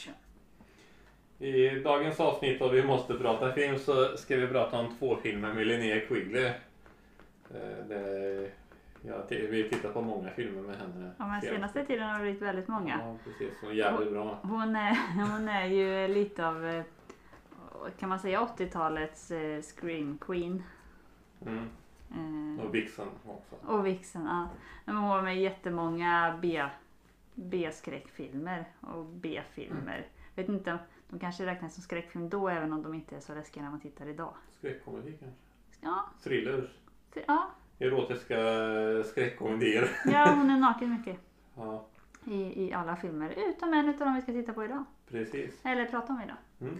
action. I dagens avsnitt av Vi måste prata film så ska vi prata om två filmer med Linnea Quigley. Eh, Det, ja, vi tittar på många filmer med henne. Ja, men senaste tiden har det blivit väldigt många. Ja, precis. Hon är jävligt bra. Hon är, hon är ju lite av, eh, kan man säga 80-talets eh, scream queen. Mm. Och Vixen också. Och Vixen, ja. Hon var med jättemånga B, B-skräckfilmer och B-filmer. Vet inte, de kanske räknas som skräckfilm då även om de inte är så läskiga när man tittar idag. Skräckkomedi kanske. Ja, Thrillers. ja, Erotiska skräckkomedier. ja hon är naken mycket Ja, i, i alla filmer. Utom en utav dem vi ska titta på idag. precis. Eller prata om idag. Mm.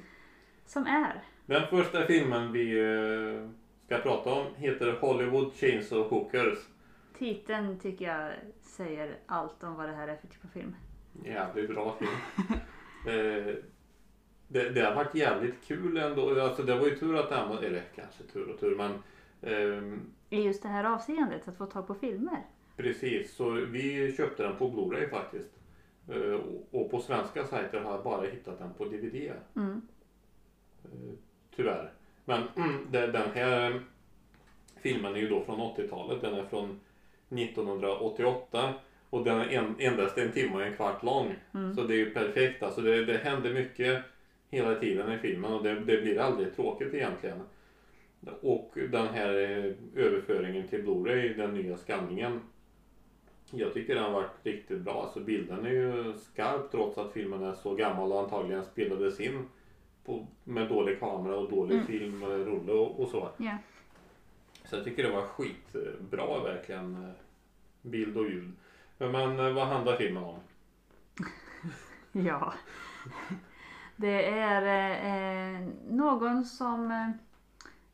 Som är Den första filmen vi eh, ska prata om heter Hollywood Chainsaw Hookers. Titeln tycker jag säger allt om vad det här är för typ av film. Jävligt bra film. eh, det, det har varit jävligt kul ändå. Alltså det var ju tur att den var, eller kanske tur och tur men ehm, I just det här avseendet, att få tag på filmer. precis. Så vi köpte den på Blu-ray faktiskt. Eh, och- och på svenska sajter har jag bara hittat den på DVD. Mm. Eh, tyvärr. Men mm, det, den här filmen är ju då från 80-talet. Den är från 1988 och den är en, endast en timme och en kvart lång. Mm. Så det är ju perfekt. Alltså det, det händer mycket hela tiden i filmen och det, det blir aldrig tråkigt egentligen. Och den här eh, överföringen till Blu-ray, den nya skanningen. Jag tycker den har varit riktigt bra. Alltså bilden är ju skarp trots att filmen är så gammal och antagligen spelades in på, med dålig kamera och dålig Mm. filmrulle och, och så. Ja. Så jag tycker det var skitbra verkligen. eh, Bild och ljud. Men eh, vad handlar filmen om? Ja. Det är eh, någon som...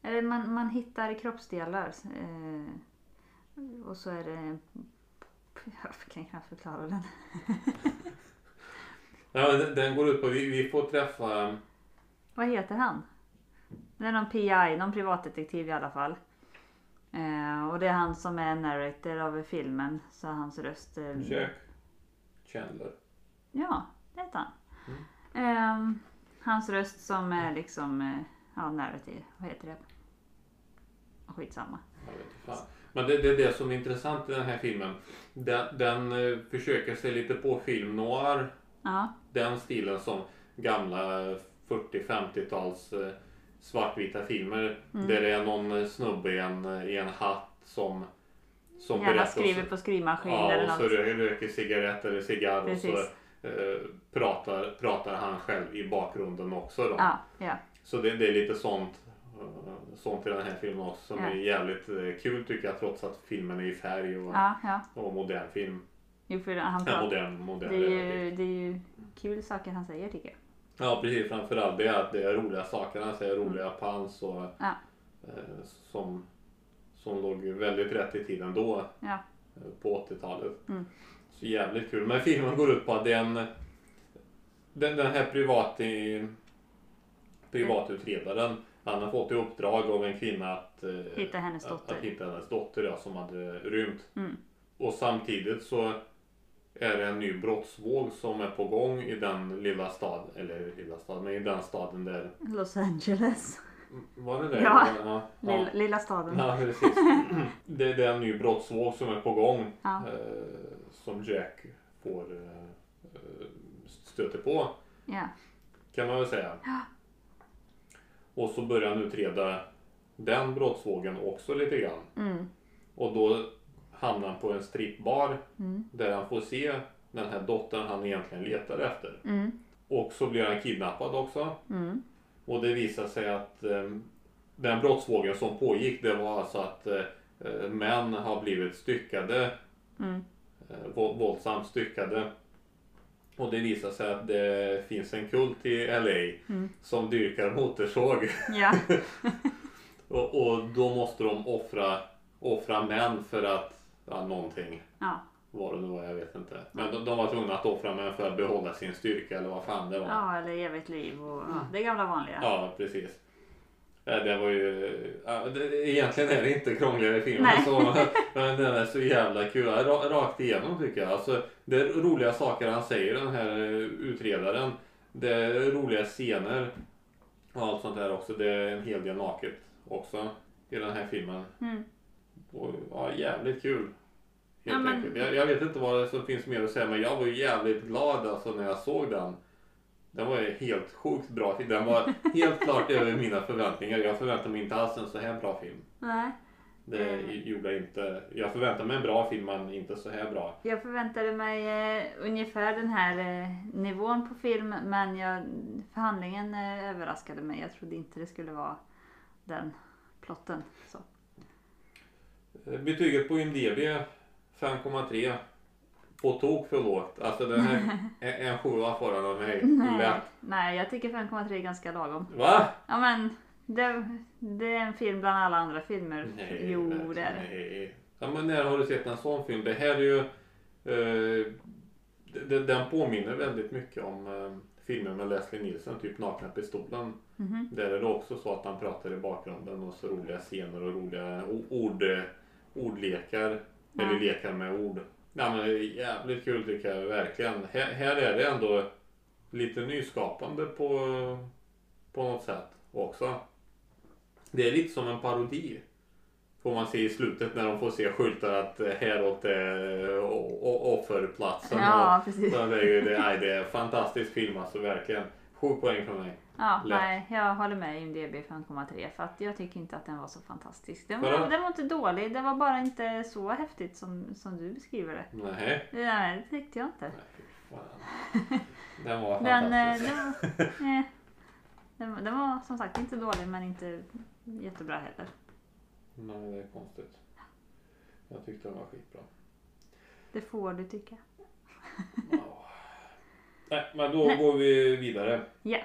Eh, man, man hittar kroppsdelar. Eh, och så är det... Jag kan knappt förklara den. Ja, den, den går ut på vi, vi får träffa Vad heter han? Det är någon PI, någon privatdetektiv i alla fall. Eh, och det är han som är narrator av filmen. Så hans röst... Eh, Jack Chandler. Ja, det heter han. Mm. Ehm, hans röst som är liksom, eh, ja narrativ, vad heter det? Skitsamma. Jag vet inte fan. Men det, det är det som är intressant i den här filmen. Den, den eh, försöker sig lite på film noir. Ja, Den stilen som gamla 40-50-tals eh, svartvita filmer. Mm. Där det är någon snubbe i en, i en hatt som, som gärna berättar- skriver på skrivmaskin Ja, eller och så något. rö- röker cigaretter eller cigarr och så Precis. eh, pratar, pratar han själv i bakgrunden också. Då. Ja, ja. Så det, det är lite sånt, eh, sånt i den här filmen också som Ja. är jävligt eh, kul tycker jag trots att filmen är i färg och, Ja, och modern film. Jo, för han Ja, pratar. modern, modern. Det är, ju, det är ju kul saker han säger tycker jag. Ja precis, framförallt det är att det är roliga saker. Han säger roliga pans och. Ja. eh, som, som låg väldigt rätt i tiden då Ja. eh, på 80-talet. Mm. Så jävligt kul. Men filmen går ut på att den, den, den här privat, privatutredaren han har fått i uppdrag av en kvinna att, eh, Hitta hennes att, dotter. att hitta hennes dotter ja, som hade rymt. Mm. Och samtidigt så är det en ny brottsvåg som är på gång i den lilla staden, eller lilla staden, men i den staden där, Los Angeles. var det det? Ja. ja. Lilla, lilla staden. Ja, precis. Det, det är en ny brottsvåg som är på gång. Ja. Eh, som Jack får eh, stöter på, Ja. kan man väl säga. Och så börjar han utreda den brottsvågen också lite grann. Mm. Och då hamnar han på en strippbar Mm. där han får se den här dottern han egentligen letar efter. Mm. Och så blir han kidnappad också. Mm. Och det visar sig att eh, den brottsvågen som pågick det var alltså att eh, män har blivit styckade, Mm. eh, vå- våldsamt styckade. Och det visar sig att det finns en kult i LA Mm. som dyrkar motorsåg. Ja. och, och då måste de offra, offra män för att, ja någonting. Ja. Vad det nu var, jag vet inte. Men de, de var tvungna att offra män för att behålla sin styrka eller vad fan det var. ja, eller evigt liv och ja, det gamla vanliga. Ja, precis. Det var ju... Egentligen är det inte krångligare i filmen så. Men den är så jävla kul. Rakt igenom tycker jag. Alltså, det är roliga saker han säger den här eh, utredaren. Det är roliga scener och allt sånt där också. Det är en hel del naket också i den här filmen. Mm. Och, ja, jävligt kul. Helt Ja, men-. Jag, jag vet inte vad det som finns mer att säga men jag var ju jävligt glad alltså när jag såg den. Den var ju helt sjukt bra. Den var helt klart över mina förväntningar. Jag förväntade mig inte alls en så här bra film. Nej. Det Mm. gjorde jag inte. Jag förväntade mig en bra film men inte så här bra. Jag förväntade mig eh, ungefär den här eh, nivån på film men jag, förhandlingen eh, överraskade mig. Jag trodde inte det skulle vara den plotten. Så. Eh, Betyget på IMDB 5,3. På tok för lågt. Alltså den är en sjua får den av mig. Nej, Lätt. nej, jag tycker 5,3 är ganska lagom. Va? Ja men det, det är en film bland alla andra filmer. Nej, jo, verkligen det är det. Nej. Ja, men när har du sett en sån film? Det här är ju... Eh, det- den påminner väldigt mycket om eh, filmer med Leslie Nielsen, typ Nakna Pistolen. Mhm. Där är det också så att han pratar i bakgrunden och så roliga scener och roliga ord, eh, ordlekar. Ja. Eller lekar med ord. Ja, men det är jävligt kul tycker jag verkligen. Här, här är det ändå lite nyskapande på, på något sätt också. Det är lite som en parodi. Får man se i slutet när de får se skyltar att eh, häråt är o- o- offerplatsen. Ja, precis. så det, är ju, det, nej, det är fantastisk film alltså verkligen. Sju poäng från mig. Ja, Lätt. nej, jag håller med IMDB 5,3 för att jag tycker inte att den var så fantastisk. Den Vadå? var, den var inte dålig, det var bara inte så häftigt som, som du beskriver det. Nej. Nej, det tyckte jag inte. Nej, fan. Den var Den, eh, fantastisk. den, var, den, var- den var som sagt inte dålig men inte jättebra heller. Nej, det är konstigt. Jag tyckte den var skitbra. Det får du tycka. Ja. Nej, men då Nej. går vi vidare. Ja.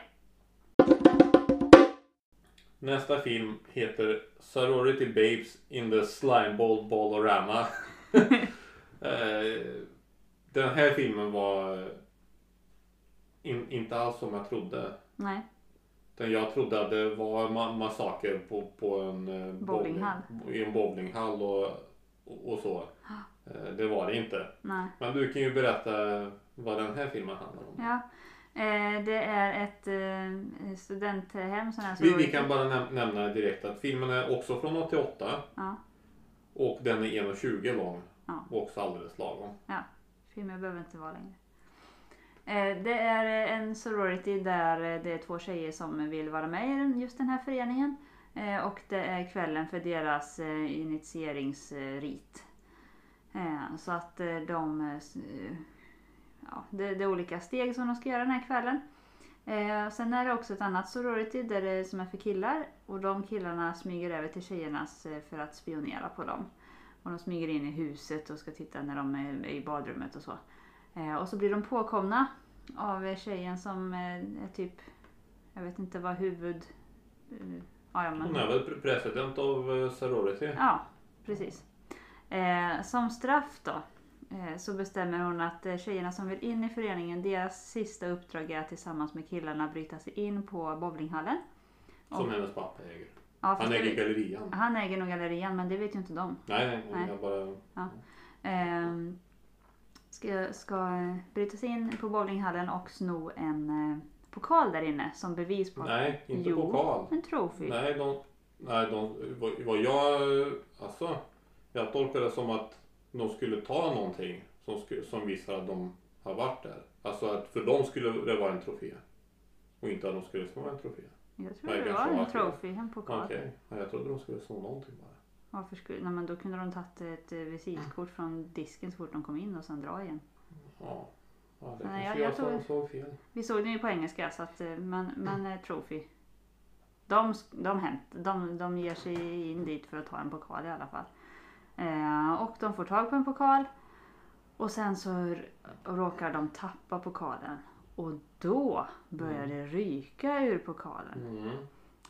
Nästa film heter Sorority Babes in the Slimeball Ballorama. Eh, Den här filmen var in, inte alls som jag trodde. Nej. Utan jag trodde att det var ma- massaker på, på en eh, Bowlinghall. bowling- i en bowlinghall och, och, och så. Eh, Det var det inte. Nej. Men du kan ju berätta vad den här filmen handlar om. Ja. Eh, det är ett eh, studenthem. Sån här Vi, vi sorority. kan bara näm- nämna direkt att filmen är också från 88 Ja. och den är 1,20 lång. Ja. Och också alldeles lagom. Filmer behöver inte vara längre. Eh, Det är en sorority där det är två tjejer som vill vara med i just den här föreningen. Och det är kvällen för deras initieringsrit. Så att de... eh, eh, Ja, det, det är olika steg som de ska göra den här kvällen. Eh, Sen är det också ett annat sorority där det, som är för killar. Och de killarna smyger över till tjejernas eh, för att spionera på dem. Och de smyger in i huset och ska titta när de är i badrummet och så. Eh, och så blir de påkomna av eh, tjejen som eh, är typ, jag vet inte vad huvud... eh, ja, ja, Hon men, är väl pre- president av eh, Sorority. ja, precis. Eh, som straff då eh, så bestämmer hon att eh, tjejerna som vill in i föreningen, deras sista uppdrag är att tillsammans med killarna bryta sig in på bowlinghallen. Som Och- hennes pappa äger. Ja, Han äger gallerian. han äger nog gallerian men det vet ju inte de. Nej, nej, Nej. jag bara... Ehm, ska, ska eh, bryta sig in på bowlinghallen och sno en eh, pokal där inne som bevis på Nej, inte Jo. pokal. en trofé. Nej, de, nej de, vad, vad jag, alltså, jag tolkar det som att de skulle ta någonting som, som visar att de har varit där. Alltså att för dem skulle det vara en trofé. Och inte att de skulle sno en trofé. Jag tror Nej, det var en trofé, en pokal. Okej, ja, jag trodde de skulle sno någonting bara. Varför skulle, nej, men då kunde de tagit ett eh, visitkort från disken så fort de kom in och sen dra igen. Ja, ja det Nej, jag- jag, tror- såg, fel. Vi såg den ju på engelska så att, eh, men, men eh, trophy. De, de, hämt, de, de ger sig in dit för att ta en pokal i alla fall. Eh, och de får tag på en pokal. Och sen så råkar de tappa pokalen. Och då börjar det ryka ur pokalen. Mm.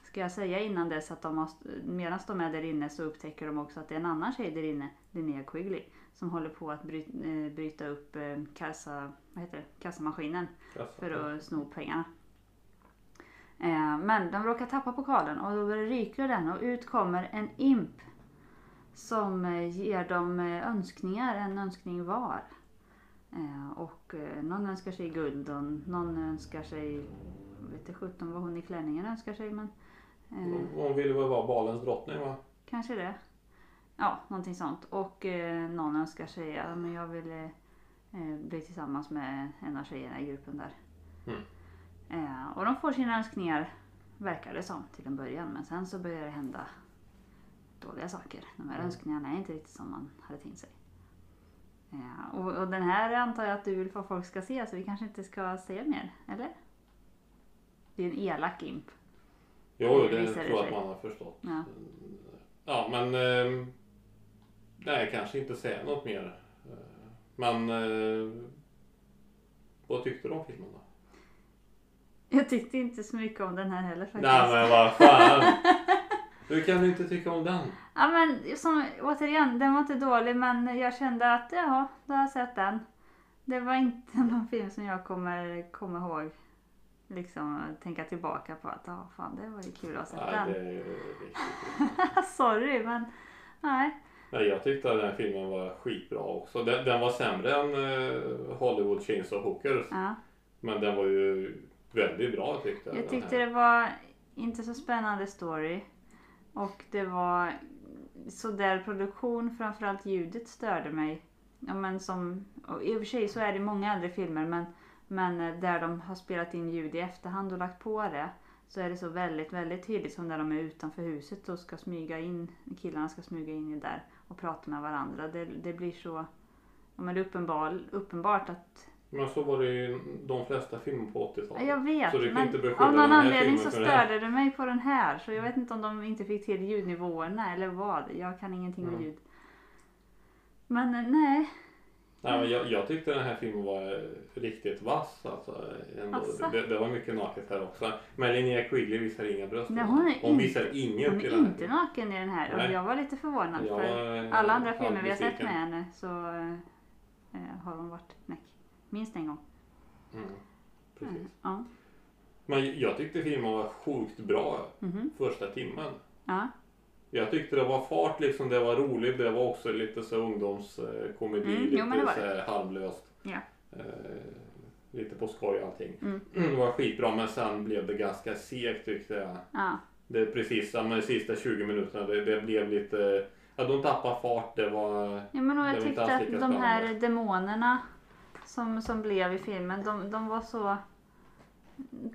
Ska jag säga innan dess att de medan de är där inne så upptäcker de också att det är en annan tjej där inne, Linnea Quigley, som håller på att bryta, eh, bryta upp eh, kassa, vad heter det? kassamaskinen Kassa. för att sno pengarna. Eh, men de råkar tappa pokalen och då börjar det ryka den och ut kommer en imp som eh, ger dem eh, önskningar, en önskning var. Eh, och någon önskar sig guld och någon önskar sig, jag vet inte sjutton vad hon i klänningen önskar sig men Hon ville väl vara balens drottning va? kanske det. Ja, någonting sånt. Och någon önskar sig, ja men jag vill bli tillsammans med en av tjejerna i gruppen där. Mm. Och de får sina önskningar, verkar det som, till en början. Men sen så börjar det hända dåliga saker. De här Mm. önskningarna är inte riktigt som man hade tänkt sig. Eh, och, och den här antar jag att du vill att folk ska se, så vi kanske inte ska säga mer, eller? Det är en elak imp. Jo, Det det tror jag att man har förstått. Ja. Ja, men eh, nej, kanske inte säga något mer. Eh, Men eh, vad tyckte du om filmen då? Jag tyckte inte så mycket om den här heller faktiskt. Nej, men vad fan! Hur kan du inte tycka om den? Ja men som, återigen, den var inte dålig men jag kände att ja, då har jag sett den. Det var inte någon film som jag kommer komma ihåg. Liksom tänka tillbaka på att ja, fan det var ju kul att ha sett Nej, den. det. Sorry men nej. Nej, jag tyckte att den filmen var skitbra också. Den, den var sämre än eh, Hollywood Chainsaw Hookers. Ja. Men den var ju väldigt bra tyckte jag. Jag tyckte det var inte så spännande story. Och det var sådär produktion, framförallt ljudet störde mig. Ja, men som, och I och för sig så är det många äldre filmer men, men där de har spelat in ljud i efterhand och lagt på det så är det så väldigt, väldigt tydligt som när de är utanför huset och ska smyga in, killarna ska smyga in där och prata med varandra. Det, det blir så, ja, men det är uppenbar, uppenbart att men så var det ju de flesta filmer på 80-talet. Ja, Jag vet, Så du kan men inte beskylla av någon anledning så störde det mig på den här. Så jag vet inte om de inte fick till ljudnivåerna eller vad. Jag kan ingenting om Mm. ljud. Men eh, nej. Nej, men jag, jag tyckte den här filmen var eh, riktigt vass. Alltså. Asså? Det, det var mycket naket här också. Men Linnea Quigley visar inga bröst. Nej, hon är in- visar inget Hon är inte naken i den här. Nej. Och jag var lite förvånad. Jag för alla andra filmer vi har sett med henne så eh, har hon varit näck. Minst en gång. Mm, precis. Mm. Ja. Men jag tyckte filmen var sjukt bra Mhm. första timmen. ja. Jag tyckte det var fart liksom, det var roligt, det var också lite så ungdomskomedi, Mm, jo, lite så här halvlöst. Ja. Eh, lite på skoj allting. Mm. Det var skitbra men sen blev det ganska segt tyckte jag. ja. Det är precis som de sista 20 minuterna, det, det blev lite, ja de tappade fart, det var, Ja, men och jag tyckte att de här demonerna som, som blev i filmen, de, de var så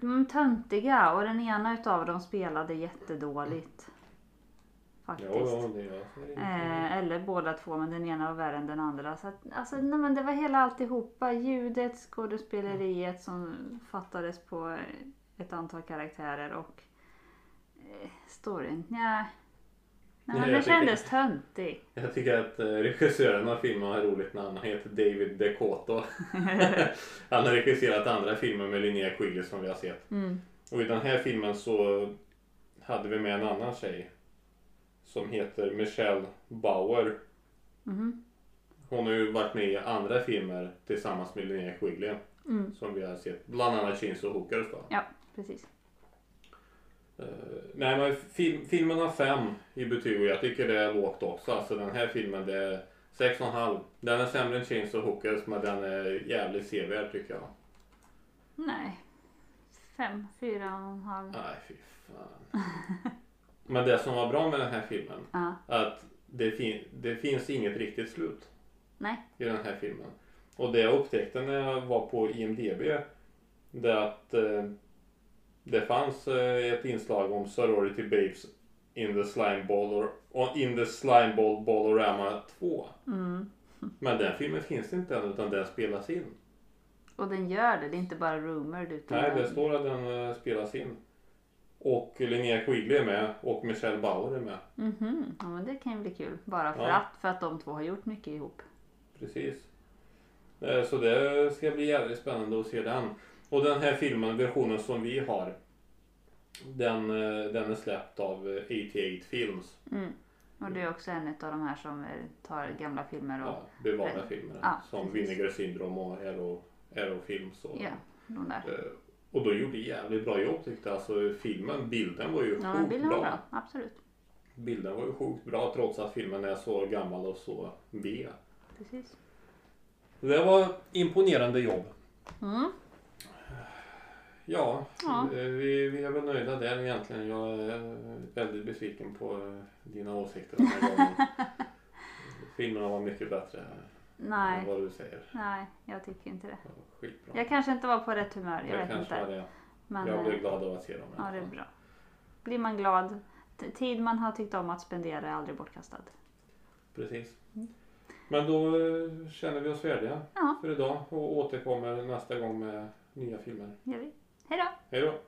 mm, töntiga och den ena utav dem spelade jättedåligt. Faktiskt. ja, ja. Eh, eller båda två, men den ena var värre än den andra. Så att, alltså, nej, men det var hela alltihopa. Ljudet, skådespeleriet som fattades på ett antal karaktärer och eh, storyn. Nja. Nej, men den tycker- kändes töntig. Jag tycker att eh, regissören av filmen har roligt namn. Han heter David DeCoto. Han har regisserat andra filmer med Linnea Quigley som vi har sett. Mm. Och i den här filmen så hade vi med en annan tjej. Som heter Michelle Bauer. Mhm. Hon har ju varit med i andra filmer tillsammans med Linnea Quigley. Mm. Som vi har sett. Bland annat Chainsaw Hookers då. Ja, precis. Eh, nej men film, filmen har fem i betyg och jag tycker det är lågt också. Alltså den här filmen det är 6,5. Den är sämre än Chainsaw Hookers men den är jävligt sevärd tycker jag. Nej. Fem, fyra och en halv. Nej fy fan. men det som var bra med den här filmen. Ja. Att det, fin- det finns inget riktigt slut Nej. i den här filmen. Och det jag upptäckte när jag var på IMDB. Det är att eh, det fanns eh, ett inslag om Sorority Babes in the Slime Ball or, in the Slime Ball Ballorama 2. Mm. Men den filmen finns inte än utan den spelas in. Och den gör det. Det är inte bara rumored utan Nej, den... det står att den eh, spelas in. Och Linnea Quigley är med och Michelle Bauer är med. Mhm. Ja, men det kan ju bli kul. Bara för, Ja. att, för att de två har gjort mycket ihop. Precis. Eh, Så det ska bli jävligt spännande att se den. Och den här filmen, versionen som vi har. Den, eh, den är släppt av eh, 88 Films. Mm. Och det är också en av de här som eh, tar gamla filmer och Ja, bevarade filmer. Ja, som. Vinegar Syndrome och Aero, Aero Films. Och, ja, de där. eh, och då gjorde jävligt bra jobb tyckte jag. Alltså filmen, bilden var ju Ja, sjukt bilden var bra. bra. Absolut. Bilden var ju sjukt bra trots att filmen är så gammal och så B. Precis. Det var imponerande jobb. Mm. Ja, Ja. eh, Vi, vi är väl nöjda där egentligen. Jag är väldigt besviken på eh, dina åsikter den här gången. Filmerna var mycket bättre än Nej, vad du säger. nej, jag tycker inte det. Skitbra. Jag kanske inte var på rätt humör, jag det vet inte. var det. Men, jag blev eh, glad av att se dem. ja, det är bra. Blir man glad, tid man har tyckt om att spendera är aldrig bortkastad. Precis. Mm. Men då känner vi oss färdiga Ja, för idag och återkommer nästa gång med nya filmer. gör vi. Hej då! Hej då!